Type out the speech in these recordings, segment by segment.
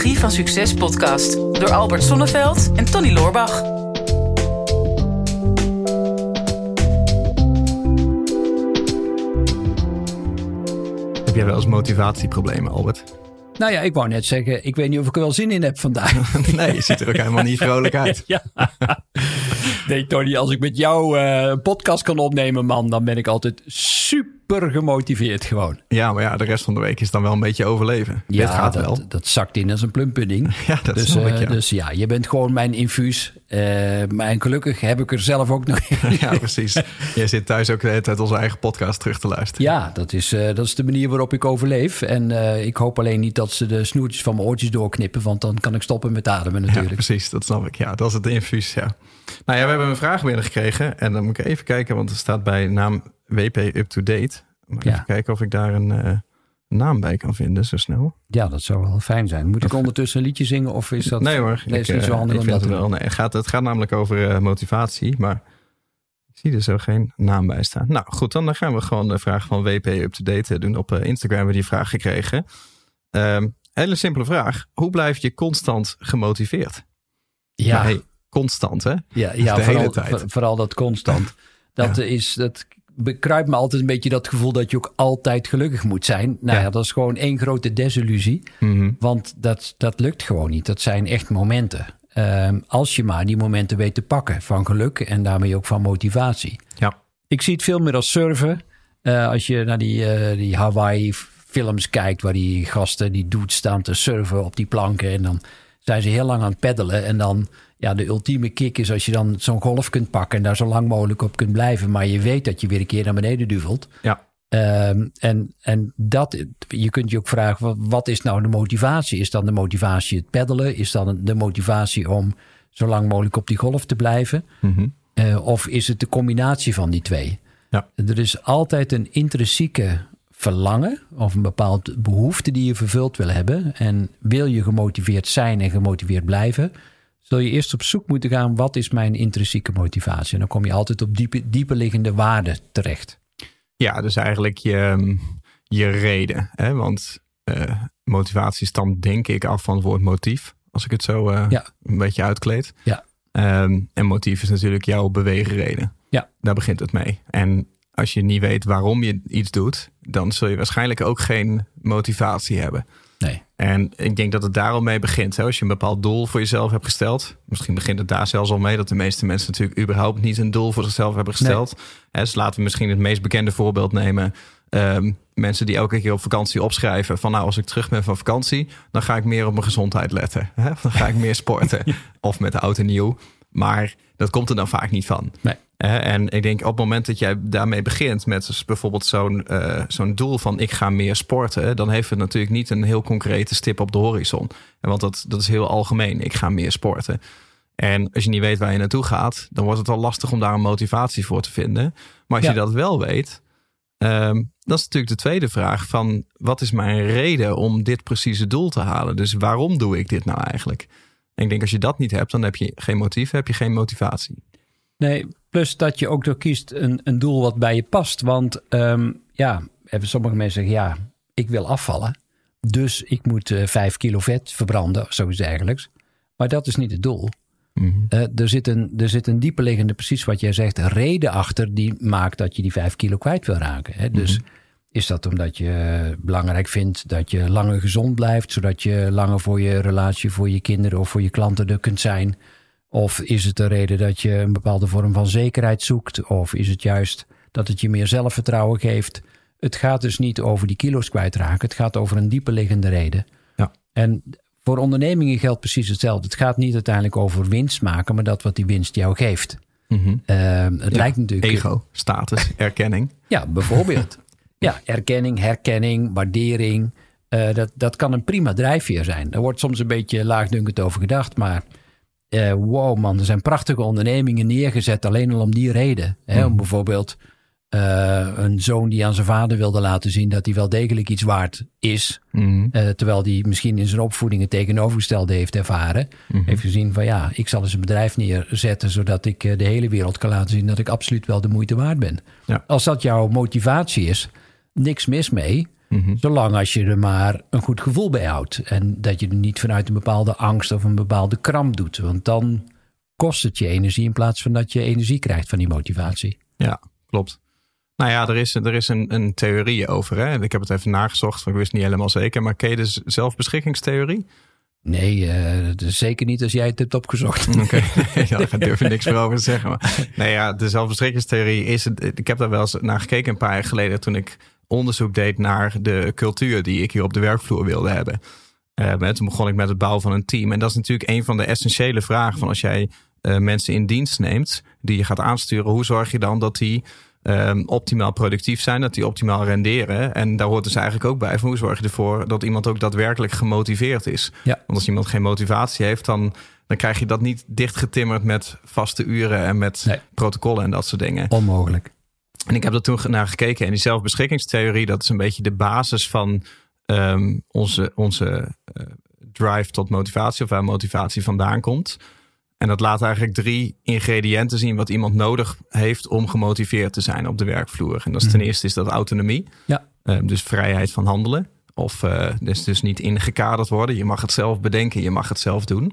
Psychologie van Succes podcast door Albert Sonneveld en Tony Loorbach. Heb jij wel eens motivatieproblemen, Albert? Nou ja, ik wou net zeggen, ik weet niet of ik er wel zin in heb vandaag. nee, je ziet er ook helemaal niet vrolijk uit. ja. Nee, Tony, als ik met jou uh, een podcast kan opnemen, man, dan ben ik altijd super gemotiveerd gewoon. Ja, maar ja, de rest van de week is dan wel een beetje overleven. Ja, Dit gaat dat, wel. dat zakt in als een plumpudding. Ja, dat dus, ik, eh, ja. Dus ja, je bent gewoon mijn infuus. Uh, maar en gelukkig heb ik er zelf ook nog Ja, precies. Jij zit thuis ook de hele tijd onze eigen podcast terug te luisteren. Ja, dat is, uh, dat is de manier waarop ik overleef. En ik hoop alleen niet dat ze de snoertjes van mijn oortjes doorknippen, want dan kan ik stoppen met ademen natuurlijk. Ja, precies, dat snap ik. Ja, dat is het infuus, ja. Nou ja, we hebben een vraag binnengekregen en dan moet ik even kijken, want er staat bij naam WP Up To Date. Moet Ja. Even kijken of ik daar een uh, naam bij kan vinden, zo snel. Ja, dat zou wel fijn zijn. Moet ik ondertussen een liedje zingen of is dat... Nee hoor, Nee, ik, is niet zo eh, handig ik vind dat het wel. Nee, het, gaat, het gaat namelijk over uh, motivatie, maar ik zie er zo geen naam bij staan. Nou goed, dan gaan we gewoon de vraag van WP Up To Date doen. Op Instagram hebben we die vraag gekregen. Um, hele simpele vraag. Hoe blijf je constant gemotiveerd? Ja. Hey, constant hè? Ja, ja de vooral, hele tijd. vooral dat constant. Dat Ja. is, dat bekruipt me altijd een beetje dat gevoel dat je ook altijd gelukkig moet zijn. Nou ja, Ja. dat is gewoon één grote desillusie. Mhm. Want dat, dat lukt gewoon niet. Dat zijn echt momenten. Ehm, als je maar die momenten weet te pakken van geluk en daarmee ook van motivatie. Ja. Ik zie het veel meer als surfen. Eh, als je naar die, eh, die Hawaii films kijkt waar die gasten, die dudes staan te surfen op die planken. En dan zijn ze heel lang aan het peddelen. En dan, ja, de ultieme kick is als je dan zo'n golf kunt pakken en daar zo lang mogelijk op kunt blijven. Maar je weet dat je weer een keer naar beneden duvelt. Ja. Ehm, en, en dat, je kunt je ook vragen, wat, wat is nou de motivatie? Is dan de motivatie het peddelen? Is dan de motivatie om zo lang mogelijk op die golf te blijven? Mhm. Eh, of is het de combinatie van die twee? Ja. Er is altijd een intrinsieke verlangen of een bepaald behoefte die je vervuld wil hebben. En wil je gemotiveerd zijn en gemotiveerd blijven, zul je eerst op zoek moeten gaan, wat is mijn intrinsieke motivatie? En dan kom je altijd op diepe, dieper liggende waarden terecht. Ja, dus eigenlijk je, je reden. Hè? Want uh, motivatie stamt denk ik af van het woord motief. Als ik het zo uh, Ja. een beetje uitkleed. Ja. Um, en motief is natuurlijk jouw beweegreden. Ja. Daar begint het mee. En als je niet weet waarom je iets doet, dan zul je waarschijnlijk ook geen motivatie hebben. Nee. En ik denk dat het daar al mee begint. Hè? Als je een bepaald doel voor jezelf hebt gesteld. Misschien begint het daar zelfs al mee. Dat de meeste mensen natuurlijk überhaupt niet een doel voor zichzelf hebben gesteld. Nee. Dus laten we misschien het meest bekende voorbeeld nemen. Um, mensen die elke keer op vakantie opschrijven. Van nou als ik terug ben van vakantie. Dan ga ik meer op mijn gezondheid letten. Hè? Dan ga ik meer sporten. of met de auto nieuw. Maar dat komt er dan vaak niet van. Nee. En ik denk op het moment dat jij daarmee begint met dus bijvoorbeeld zo'n uh, zo'n doel van ik ga meer sporten, dan heeft het natuurlijk niet een heel concrete stip op de horizon. Want dat, dat is heel algemeen, ik ga meer sporten. En als je niet weet waar je naartoe gaat, dan wordt het wel lastig om daar een motivatie voor te vinden. Maar als Ja. je dat wel weet, um, dan is natuurlijk de tweede vraag van wat is mijn reden om dit precieze doel te halen? Dus waarom doe ik dit nou eigenlijk? En ik denk als je dat niet hebt, dan heb je geen motief, heb je geen motivatie. Nee, plus dat je ook door kiest een, een doel wat bij je past. Want um, ja, even sommige mensen zeggen ja, ik wil afvallen. Dus ik moet uh, vijf kilo vet verbranden, of zoiets dergelijks. Maar dat is niet het doel. Mm -hmm. uh, er, zit een, er zit een dieperliggende, precies wat jij zegt, reden achter die maakt dat je die vijf kilo kwijt wil raken. Hè? Dus Mhm. is dat omdat je belangrijk vindt dat je langer gezond blijft, zodat je langer voor je relatie, voor je kinderen of voor je klanten er kunt zijn? Of is het de reden dat je een bepaalde vorm van zekerheid zoekt? Of is het juist dat het je meer zelfvertrouwen geeft? Het gaat dus niet over die kilo's kwijtraken. Het gaat over een dieperliggende reden. Ja. En voor ondernemingen geldt precies hetzelfde. Het gaat niet uiteindelijk over winst maken, maar dat wat die winst jou geeft. Mm -hmm. uh, het ja, lijkt natuurlijk. Ego, status, erkenning. ja, bijvoorbeeld. ja, erkenning, herkenning, waardering. Uh, dat, dat kan een prima drijfveer zijn. Er wordt soms een beetje laagdunkend over gedacht, maar uh, wow man, er zijn prachtige ondernemingen neergezet alleen al om die reden. Hè, Mhm. om bijvoorbeeld uh, een zoon die aan zijn vader wilde laten zien dat hij wel degelijk iets waard is. Mm Uh, terwijl hij misschien in zijn opvoeding het tegenovergestelde heeft ervaren. Mhm. Heeft gezien van ja, ik zal eens een bedrijf neerzetten zodat ik de hele wereld kan laten zien dat ik absoluut wel de moeite waard ben. Ja. Als dat jouw motivatie is, niks mis mee. Mhm. Zolang als je er maar een goed gevoel bij houdt. En dat je het niet vanuit een bepaalde angst of een bepaalde kramp doet. Want dan kost het je energie in plaats van dat je energie krijgt van die motivatie. Ja, klopt. Nou ja, er is, er is een, een theorie over. Hè? Ik heb het even nagezocht, want ik wist niet helemaal zeker. Maar ken je de zelfbeschikkingstheorie? Nee, uh, dus zeker niet als jij het hebt opgezocht. Oké, okay. ja, daar durf ik niks meer over te zeggen. Maar, nee, ja, de zelfbeschikkingstheorie is... Ik heb daar wel eens naar gekeken een paar jaar geleden... toen ik onderzoek deed naar de cultuur die ik hier op de werkvloer wilde hebben. Uh, toen begon ik met het bouwen van een team. En dat is natuurlijk een van de essentiële vragen van als jij uh, mensen in dienst neemt... die je gaat aansturen, hoe zorg je dan dat die um, optimaal productief zijn, dat die optimaal renderen. En daar hoort dus eigenlijk ook bij van hoe zorg je ervoor dat iemand ook daadwerkelijk gemotiveerd is. Ja. Want als iemand geen motivatie heeft, dan, dan krijg je dat niet dichtgetimmerd met vaste uren en met Nee. protocollen en dat soort dingen. Onmogelijk. En ik heb er toen naar gekeken. En die zelfbeschikkingstheorie, dat is een beetje de basis van ehm, onze, onze eh, drive tot motivatie, of waar motivatie vandaan komt. En dat laat eigenlijk drie ingrediënten zien wat iemand nodig heeft om gemotiveerd te zijn op de werkvloer. En dat is ten Mhm. eerste is dat autonomie. Ja. Ehm, dus vrijheid van handelen. Of eh, dus, dus niet ingekaderd worden. Je mag het zelf bedenken, je mag het zelf doen.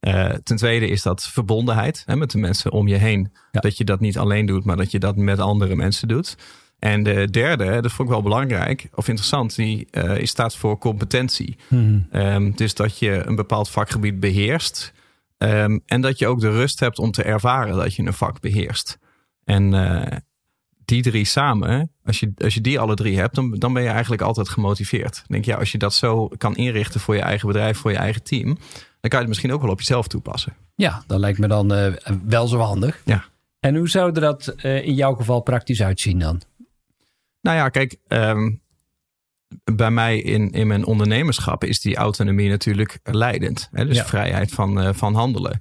Eh, ten tweede is dat verbondenheid hè, met de mensen om je heen. Ja. Dat je dat niet alleen doet, maar dat je dat met andere mensen doet. En de derde, dat vond ik wel belangrijk of interessant, die eh, staat voor competentie. Mhm. Ehm, dus dat je een bepaald vakgebied beheerst. Ehm, en dat je ook de rust hebt om te ervaren dat je een vak beheerst. En eh, die drie samen, als je, als je die alle drie hebt, dan, dan ben je eigenlijk altijd gemotiveerd. Ik denk ja, als je dat zo kan inrichten voor je eigen bedrijf, voor je eigen team, dan kan je het misschien ook wel op jezelf toepassen. Ja, dat lijkt me dan eh, wel zo handig. Ja. En hoe zou dat eh, in jouw geval praktisch uitzien dan? Nou ja, kijk, ehm, bij mij in, in mijn ondernemerschap is die autonomie natuurlijk leidend. Hè? Dus Ja. vrijheid van, eh, van handelen.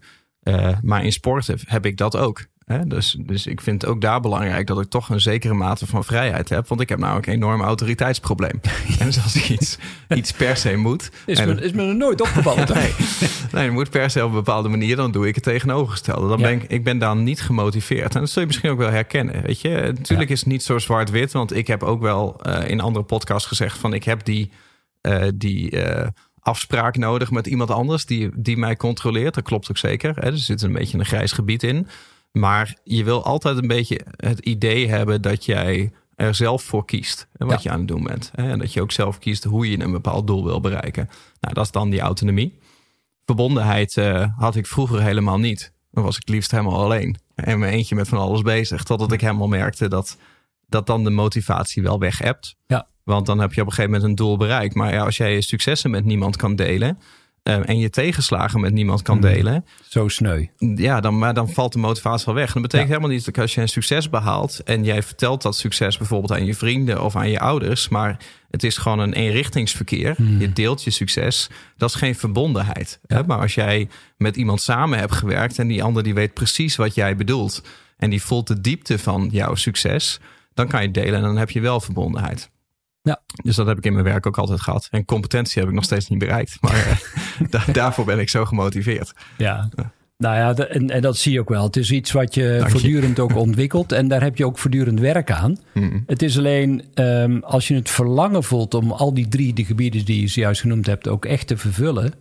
Maar in sporten heb ik dat ook. Dus, dus ik vind het ook daar belangrijk dat ik toch een zekere mate van vrijheid heb. Want ik heb namelijk een enorm autoriteitsprobleem. en dus als ik iets, iets per se moet. Is me, is me nog nooit opgevallen. Nee, moet per se op een bepaalde manier, dan doe ik het tegenovergestelde. Dan Ja. ben ik, ik ben dan niet gemotiveerd. En dat zul je misschien ook wel herkennen. Weet je, natuurlijk Ja. is het niet zo zwart-wit, want ik heb ook wel eh, in andere podcasts gezegd van ik heb die, eh, die eh, afspraak nodig met iemand anders die, die mij controleert. Dat klopt ook zeker. Hè? Er zit een beetje een grijs gebied in. Maar je wil altijd een beetje het idee hebben dat jij er zelf voor kiest. En wat Ja. je aan het doen bent. En dat je ook zelf kiest hoe je een bepaald doel wil bereiken. Nou, dat is dan die autonomie. Verbondenheid eh, had ik vroeger helemaal niet. Dan was ik liefst helemaal alleen. En mijn eentje met van alles bezig. Totdat ik helemaal merkte dat, dat dan de motivatie wel weg hebt. Ja. Want dan heb je op een gegeven moment een doel bereikt. Maar ja, als jij je successen met niemand kan delen. Eh, en je tegenslagen met niemand kan Mhm. delen. Zo sneu. Ja, dan, maar dan valt de motivatie wel weg. En dat betekent Ja. helemaal niet dat als je een succes behaalt. en jij vertelt dat succes bijvoorbeeld aan je vrienden of aan je ouders. maar het is gewoon een eenrichtingsverkeer. Hmm. Je deelt je succes. Dat is geen verbondenheid. Ja. Hè? Maar als jij met iemand samen hebt gewerkt. en die ander die weet precies wat jij bedoelt. en die voelt de diepte van jouw succes. dan kan je delen en dan heb je wel verbondenheid. Ja. Dus dat heb ik in mijn werk ook altijd gehad. En competentie heb ik nog steeds niet bereikt. Maar eh, da- daarvoor ben ik zo gemotiveerd. Ja. Nou ja, en, en dat zie je ook wel. Het is iets wat je Dank je. voortdurend ook ontwikkelt. En daar heb je ook voortdurend werk aan. Mm. Het is alleen ehm, als je het verlangen voelt om al die drie de gebieden die je zojuist genoemd hebt ook echt te vervullen.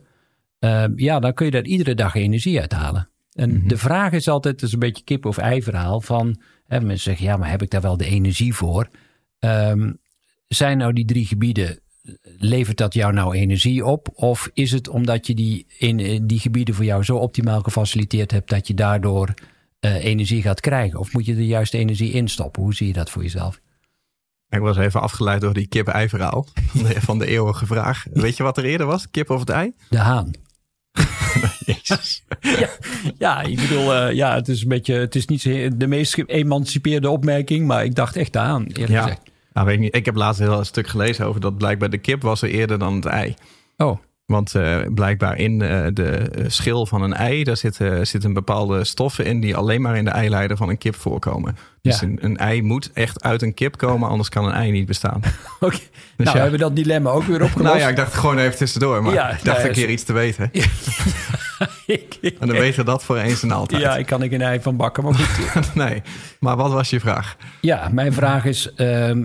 ehm, ja, dan kun je daar iedere dag energie uit halen. En Mhm. de vraag is altijd, het is een beetje kip of ei verhaal van, hè, mensen zeggen ja, maar heb ik daar wel de energie voor? Ehm, zijn nou die drie gebieden, levert dat jou nou energie op? Of is het omdat je die, in, eh, die gebieden voor jou zo optimaal gefaciliteerd hebt dat je daardoor eh, energie gaat krijgen? Of moet je er juist energie in stoppen? Hoe zie je dat voor jezelf? Ik was even afgeleid door die kip-ei-verhaal van de, van de eeuwige vraag. Weet je wat er eerder was? Kip of het ei? De haan. Jezus. Ja, ik bedoel, eh, ja, het is een beetje, het is niet de meest geëmancipeerde opmerking, maar ik dacht echt de haan, eerlijk Ja. gezegd. Nou, weet ik, niet. ik heb laatst een heel stuk gelezen over dat blijkbaar de kip was er eerder dan het ei. Oh, Want eh, blijkbaar in eh, de eh, schil van een ei, daar zitten, zitten bepaalde stoffen in die alleen maar in de eileider van een kip voorkomen. Dus een, een ei moet echt uit een kip komen, anders kan een ei niet bestaan. oké. nou, ja. hebben we dat dilemma ook weer opgelost. Nou ja, ik dacht gewoon even tussendoor, maar Ja, ik dacht nou een keer iets te weten. Ik- ik- En dan weten we dat voor eens en altijd. ja, ik kan ik een ei van bakken, maar goed. nee, maar wat was je vraag? Ja, mijn vraag is: ehm,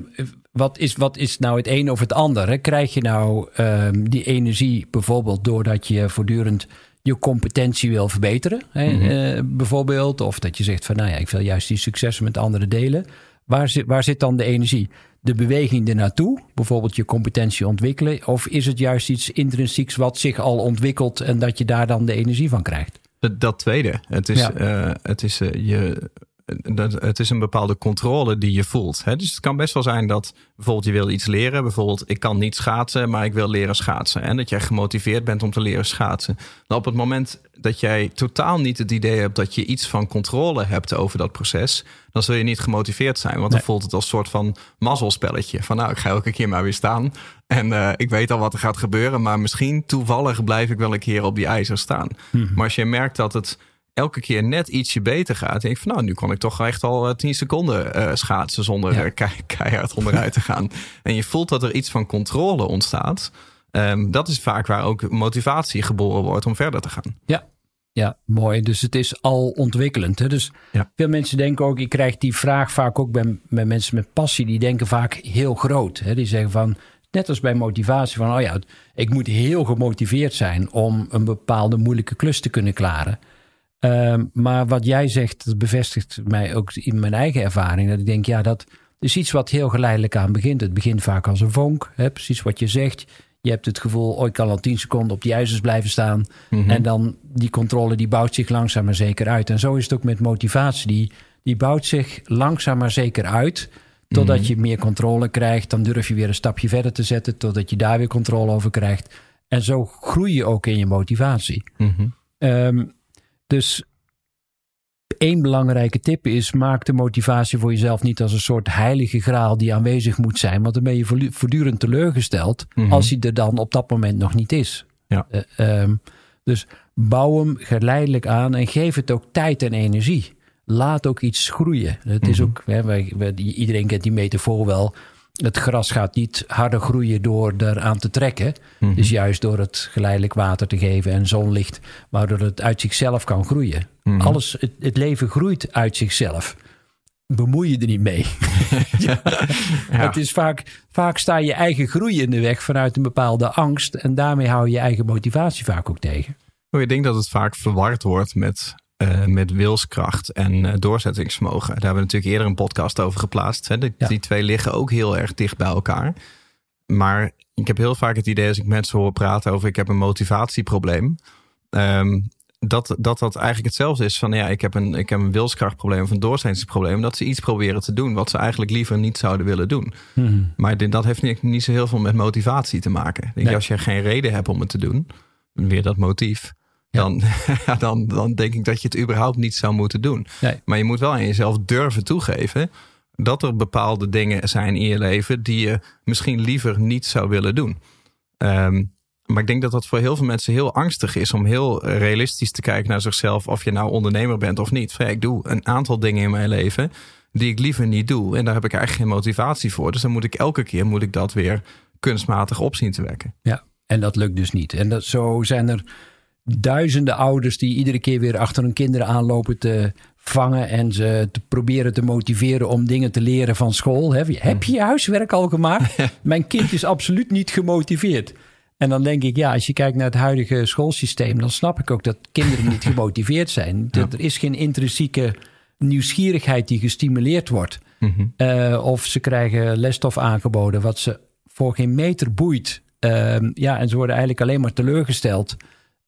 wat is, wat is nou het een of het ander? Hè? Krijg je nou ehm, die energie bijvoorbeeld doordat je voortdurend je competentie wil verbeteren, hè? Mhm. eh, bijvoorbeeld? Of dat je zegt van, nou ja, ik wil juist die successen met anderen delen. Waar zit, waar zit dan de energie? De beweging ernaartoe, bijvoorbeeld je competentie ontwikkelen? Of is het juist iets intrinsieks wat zich al ontwikkelt en dat je daar dan de energie van krijgt? Dat, dat tweede. Het is, Ja. eh, het, is, eh, je, dat, het is een bepaalde controle die je voelt. Hè? Dus het kan best wel zijn dat bijvoorbeeld je wil iets leren. Bijvoorbeeld, ik kan niet schaatsen, maar ik wil leren schaatsen. En dat jij gemotiveerd bent om te leren schaatsen. Dan op het moment dat jij totaal niet het idee hebt dat je iets van controle hebt over dat proces, dan zul je niet gemotiveerd zijn. Want dan Nee. voelt het als een soort van mazzelspelletje. Van nou, ik ga elke keer maar weer staan. En eh, ik weet al wat er gaat gebeuren, maar misschien toevallig blijf ik wel een keer op die ijzer staan. Maar als je merkt dat het elke keer net ietsje beter gaat. Denk ik van nou, nu kon ik toch echt al eh, 10 seconden eh, schaatsen zonder Ja. eh, kei- keihard onderuit te gaan. En je voelt dat er iets van controle ontstaat. Ehm, dat is vaak waar ook motivatie geboren wordt om verder te gaan. Ja. Ja, mooi. Dus het is al ontwikkelend. Hè? Dus Ja. veel mensen denken ook, ik krijg die vraag vaak ook bij, bij mensen met passie, die denken vaak heel groot. Hè? Die zeggen van, net als bij motivatie, van oh ja, ik moet heel gemotiveerd zijn om een bepaalde moeilijke klus te kunnen klaren. Ehm, maar wat jij zegt, dat bevestigt mij ook in mijn eigen ervaring. Dat ik denk, ja, dat is iets wat heel geleidelijk aan begint. Het begint vaak als een vonk, hè? precies wat je zegt. Je hebt het gevoel, oh, ik kan al tien seconden op die ijzers blijven staan. En dan die controle, die bouwt zich langzaam maar zeker uit. En zo is het ook met motivatie. Die, die bouwt zich langzaam maar zeker uit. Totdat je meer controle krijgt. Dan durf je weer een stapje verder te zetten. Totdat je daar weer controle over krijgt. En zo groei je ook in je motivatie. Ehm, dus één belangrijke tip is: maak de motivatie voor jezelf niet als een soort heilige graal die aanwezig moet zijn. Want dan ben je voortdu- voortdurend teleurgesteld als hij er dan op dat moment nog niet is. Ja. Eh, ehm, dus bouw hem geleidelijk aan en geef het ook tijd en energie. Laat ook iets groeien. Het is ook, hè, wij, wij- iedereen kent die metafoor wel. Het gras gaat niet harder groeien door eraan te trekken. Dus juist door het geleidelijk water te geven en zonlicht, waardoor het uit zichzelf kan groeien. Alles, het, het leven groeit uit zichzelf. Bemoei je er niet mee. ja. Het is vaak, vaak sta je eigen groei in de weg vanuit een bepaalde angst. En daarmee hou je je eigen motivatie vaak ook tegen. Oh, ik denk dat het vaak verward wordt met, eh, met wilskracht en eh, doorzettingsvermogen. Daar hebben we natuurlijk eerder een podcast over geplaatst. Hè. Die, Ja. die twee liggen ook heel erg dicht bij elkaar. Maar ik heb heel vaak het idee als ik mensen hoor praten over ik heb een motivatieprobleem. ehm, dat, dat dat eigenlijk hetzelfde is van ja, ik heb een, ik heb een wilskrachtprobleem of een doorzettingsprobleem. Dat ze iets proberen te doen wat ze eigenlijk liever niet zouden willen doen. Maar dit- dat heeft niet, niet zo heel veel met motivatie te maken. Ik denk, Nee. Als je geen reden hebt om het te doen, weer dat motief. Dan, ja, dan, dan denk ik dat je het überhaupt niet zou moeten doen. Nee. Maar je moet wel aan jezelf durven toegeven dat er bepaalde dingen zijn in je leven die je misschien liever niet zou willen doen. Ehm, maar ik denk dat dat voor heel veel mensen heel angstig is om heel realistisch te kijken naar zichzelf, of je nou ondernemer bent of niet. Van, ja, ik doe een aantal dingen in mijn leven die ik liever niet doe. En daar heb ik eigenlijk geen motivatie voor. Dus dan moet ik elke keer moet ik dat weer kunstmatig op zien te wekken. Ja, en dat lukt dus niet. En dat, zo zijn er duizenden ouders die iedere keer weer achter hun kinderen aanlopen te vangen en ze te proberen te motiveren om dingen te leren van school. Heb je, heb je je huiswerk al gemaakt? Mijn kind is absoluut niet gemotiveerd. En dan denk ik, ja, als je kijkt naar het huidige schoolsysteem, dan snap ik ook dat kinderen niet gemotiveerd zijn. Er is geen intrinsieke nieuwsgierigheid die gestimuleerd wordt. Eh, of ze krijgen lesstof aangeboden wat ze voor geen meter boeit. Ehm, ja, en ze worden eigenlijk alleen maar teleurgesteld.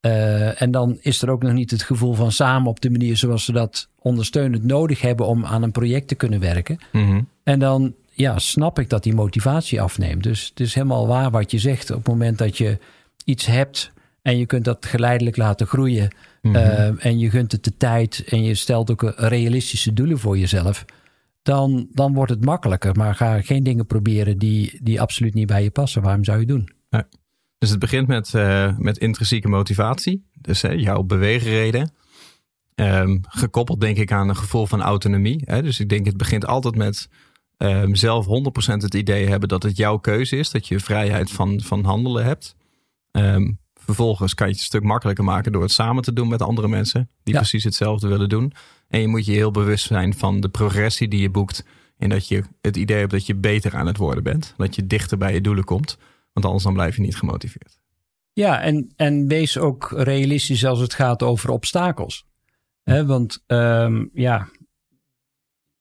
Eh, en dan is er ook nog niet het gevoel van samen op de manier zoals ze dat ondersteunend nodig hebben om aan een project te kunnen werken. En dan ja, snap ik dat die motivatie afneemt. Dus het is helemaal waar wat je zegt. Op het moment dat je iets hebt en je kunt dat geleidelijk laten groeien. eh, en je gunt het de tijd en je stelt ook realistische doelen voor jezelf. Dan, dan wordt het makkelijker. Maar ga geen dingen proberen die, die absoluut niet bij je passen. Waarom zou je doen? Dus het begint met, eh, met intrinsieke motivatie. Dus hè, jouw beweegreden. Ehm, gekoppeld denk ik aan een gevoel van autonomie. Hè? Dus ik denk het begint altijd met ehm, zelf 100% het idee hebben dat het jouw keuze is. Dat je vrijheid van, van handelen hebt. Ehm, vervolgens kan je het een stuk makkelijker maken door het samen te doen met andere mensen. Die Ja. precies hetzelfde willen doen. En je moet je heel bewust zijn van de progressie die je boekt in dat je het idee hebt dat je beter aan het worden bent. Dat je dichter bij je doelen komt. Want anders dan blijf je niet gemotiveerd. Ja, en, en wees ook realistisch als het gaat over obstakels. He, want um, ja,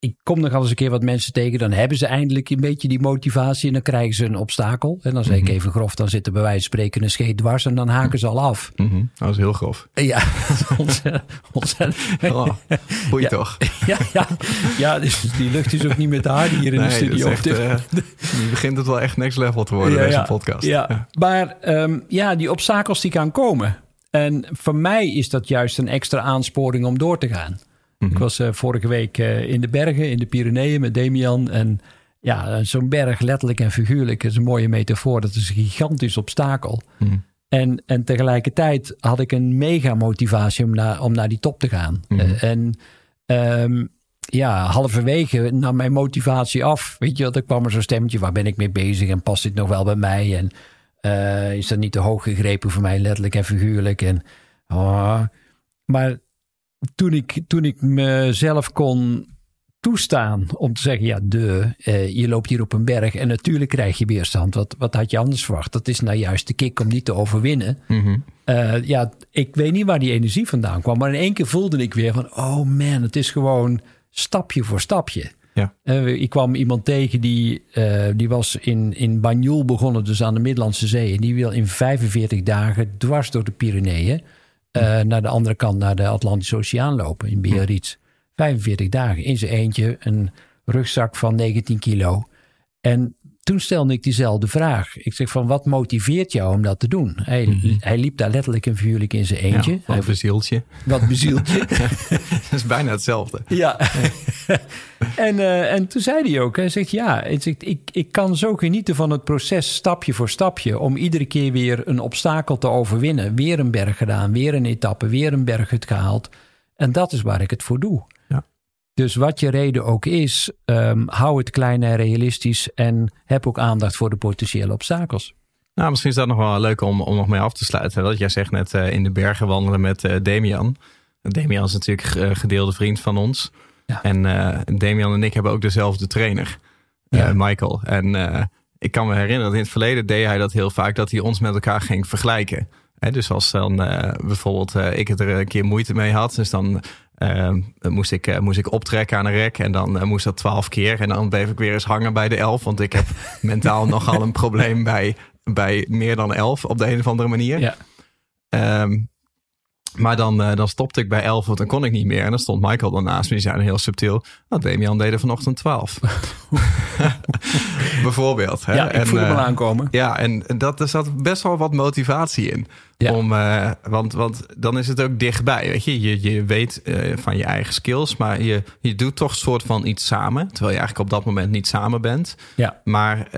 ik kom nog al eens een keer wat mensen tegen, dan hebben ze eindelijk een beetje die motivatie en dan krijgen ze een obstakel. En dan zeg ik mhm. even grof, dan zitten bij wijze van spreken een scheet dwars en dan haken ze al af. Mm -hmm. Dat is heel grof. Ja, ontzettend. Oh, ja, toch? Ja, ja, ja, dus die lucht is ook niet met haar hier in de studio. Echt, uh, nu begint het wel echt next level te worden, ja, deze podcast. Ja, maar um, ja, die obstakels die gaan komen. En voor mij is dat juist een extra aansporing om door te gaan. Ik mhm. was uh, vorige week uh, in de bergen, in de Pyreneeën met Damian. En ja, zo'n berg, letterlijk en figuurlijk, is een mooie metafoor. Dat is een gigantisch obstakel. Mm. En, en tegelijkertijd had ik een mega motivatie om naar, om naar die top te gaan. Mm. Uh, en um, ja, halverwege nam mijn motivatie af. Weet je, dan kwam er zo'n stemmetje, waar ben ik mee bezig en past dit nog wel bij mij? En is dat niet te hoog gegrepen voor mij, letterlijk en figuurlijk? En, oh, maar toen ik, toen ik mezelf kon toestaan om te zeggen: ja, de, uh, je loopt hier op een berg en natuurlijk krijg je weerstand. Wat, wat had je anders verwacht? Dat is nou juist de kick om niet te overwinnen. Mhm. Eh, ja, ik weet niet waar die energie vandaan kwam, maar in één keer voelde ik weer van: oh man, het is gewoon stapje voor stapje. Ja. Uh, ik kwam iemand tegen die, die was in, in Banjul begonnen, dus aan de Middellandse Zee. En die wil in 45 dagen dwars door de Pyreneeën uh, naar de andere kant, naar de Atlantische Oceaan lopen in Biarritz. 45 dagen in zijn eentje, een rugzak van 19 kilo. En toen stelde ik diezelfde vraag. Ik zeg van, wat motiveert jou om dat te doen? Hij, mhm. hij liep daar letterlijk en figuurlijk in zijn eentje. Ja, wat bezieltje. Wat bezieltje. dat is bijna hetzelfde. Ja. en, uh, en toen zei hij ook, hij zegt ja, hij zegt, ik, ik kan zo genieten van het proces stapje voor stapje... om iedere keer weer een obstakel te overwinnen. Weer een berg gedaan, weer een etappe, weer een berg het gehaald. En dat is waar ik het voor doe. Dus wat je reden ook is, um, hou het klein en realistisch en heb ook aandacht voor de potentiële obstakels. Nou, misschien is dat nog wel leuk om, om nog mee af te sluiten. Dat jij zegt net uh, in de bergen wandelen met uh, Damian. Damian is natuurlijk uh, gedeelde vriend van ons. Ja. En Damian en ik hebben ook dezelfde trainer, ja. Michael. En ik kan me herinneren dat in het verleden deed hij dat heel vaak, dat hij ons met elkaar ging vergelijken. dus als dan bijvoorbeeld ik het er een keer moeite mee had, dus dan moest, ik, uh, moest ik optrekken aan een rek en dan uh, moest dat twaalf keer. En dan bleef ik weer eens hangen bij de elf. Want ik heb mentaal nogal een probleem bij, bij meer dan elf op de een of andere manier. Ja. Um, maar dan, uh, dan stopte ik bij 11, want dan kon ik niet meer. En dan stond Michael dan naast me. Die zei heel subtiel. Nou, Damian deed er vanochtend 12. Bijvoorbeeld. Hè? Ja, ik en, voelde uh, aankomen. Ja, en dat, er zat best wel wat motivatie in. Ja. Om, uh, want, want dan is het ook dichtbij. Weet je, je, je weet van je eigen skills. Maar je, je doet toch een soort van iets samen. Terwijl je eigenlijk op dat moment niet samen bent. Ja. Maar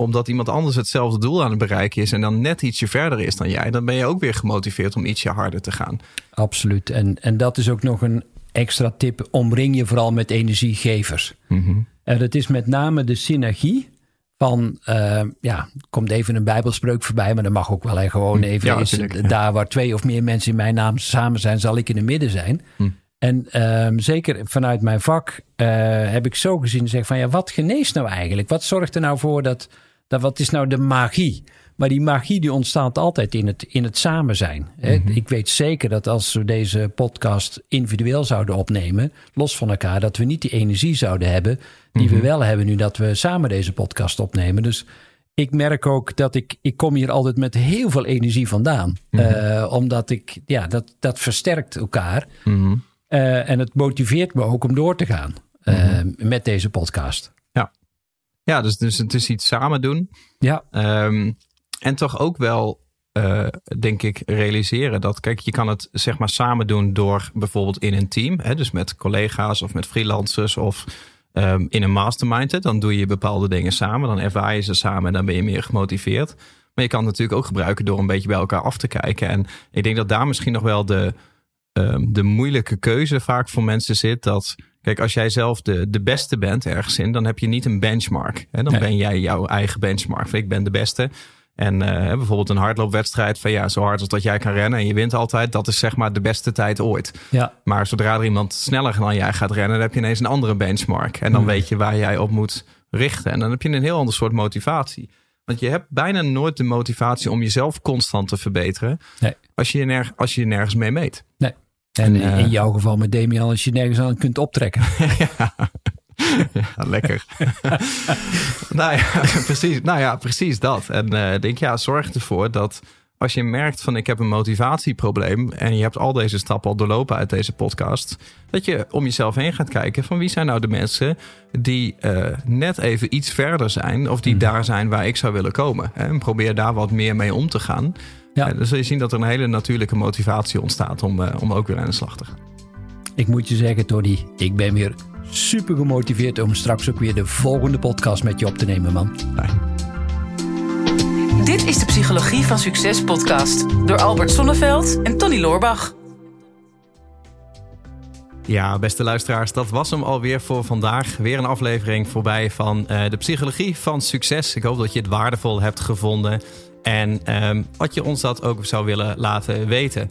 omdat iemand anders hetzelfde doel aan het bereiken is en dan net ietsje verder is dan jij, dan ben je ook weer gemotiveerd om ietsje harder te gaan. Absoluut. En, en dat is ook nog een extra tip. Omring je vooral met energiegevers. Mm En dat is met name de synergie van, uh, ja, komt even een bijbelspreuk voorbij, maar dat mag ook wel. Hè. Gewoon even, ja, is, daar waar twee of meer mensen in mijn naam samen zijn, zal ik in het midden zijn. Hm. En um, zeker vanuit mijn vak uh, heb ik zo gezien, zeg van ja, wat geneest nou eigenlijk? Wat zorgt er nou voor dat dat wat is nou de magie? Maar die magie die ontstaat altijd in het, in het samen zijn. Mhm. Ik weet zeker dat als we deze podcast individueel zouden opnemen, los van elkaar, dat we niet die energie zouden hebben die we mhm. wel hebben nu dat we samen deze podcast opnemen. Dus ik merk ook dat ik, ik kom hier altijd met heel veel energie vandaan. Mm omdat ik, ja, dat, dat versterkt elkaar. Mm en het motiveert me ook om door te gaan uh, met deze podcast. Ja, dus, dus het is iets samen doen. Ja. Um, en toch ook wel, uh, denk ik, realiseren dat, kijk, je kan het zeg maar samen doen door bijvoorbeeld in een team, hè, dus met collega's of met freelancers of um, in een mastermind. Hè, dan doe je bepaalde dingen samen, dan ervaar je ze samen en dan ben je meer gemotiveerd. Maar je kan het natuurlijk ook gebruiken door een beetje bij elkaar af te kijken. En ik denk dat daar misschien nog wel de, um, de moeilijke keuze vaak voor mensen zit. Dat Kijk, als jij zelf de, de beste bent ergens in, dan heb je niet een benchmark. Hè? Dan ben jij jouw eigen benchmark. Ik ben de beste. En uh, bijvoorbeeld een hardloopwedstrijd van ja, zo hard als dat jij kan rennen en je wint altijd, dat is zeg maar de beste tijd ooit. Ja. Maar zodra er iemand sneller dan jij gaat rennen, dan heb je ineens een andere benchmark. En dan weet je waar jij op moet richten. En dan heb je een heel ander soort motivatie. Want je hebt bijna nooit de motivatie om jezelf constant te verbeteren. Nee. Als, je je als je je nergens mee meet. Nee. En, en in jouw geval met Demian, als je nergens aan kunt optrekken. ja. Ja, lekker. nou, ja, precies, nou ja, precies dat. En uh, denk, ja, zorg ervoor dat als je merkt van ik heb een motivatieprobleem en je hebt al deze stappen al doorlopen uit deze podcast, dat je om jezelf heen gaat kijken van wie zijn nou de mensen die uh, net even iets verder zijn of die mm. daar zijn waar ik zou willen komen. Hè? En probeer daar wat meer mee om te gaan. Ja. dan zul je zien dat er een hele natuurlijke motivatie ontstaat om, uh, om ook weer aan de slag te gaan. Ik moet je zeggen, Tony, ik ben weer super gemotiveerd om straks ook weer de volgende podcast met je op te nemen, man. Dit is de Psychologie van Succes podcast door Albert Sonneveld en Tony Loorbach. Ja, beste luisteraars, dat was hem alweer voor vandaag. Weer een aflevering voorbij van uh, de Psychologie van Succes. Ik hoop dat je het waardevol hebt gevonden en um, wat je ons dat ook zou willen laten weten.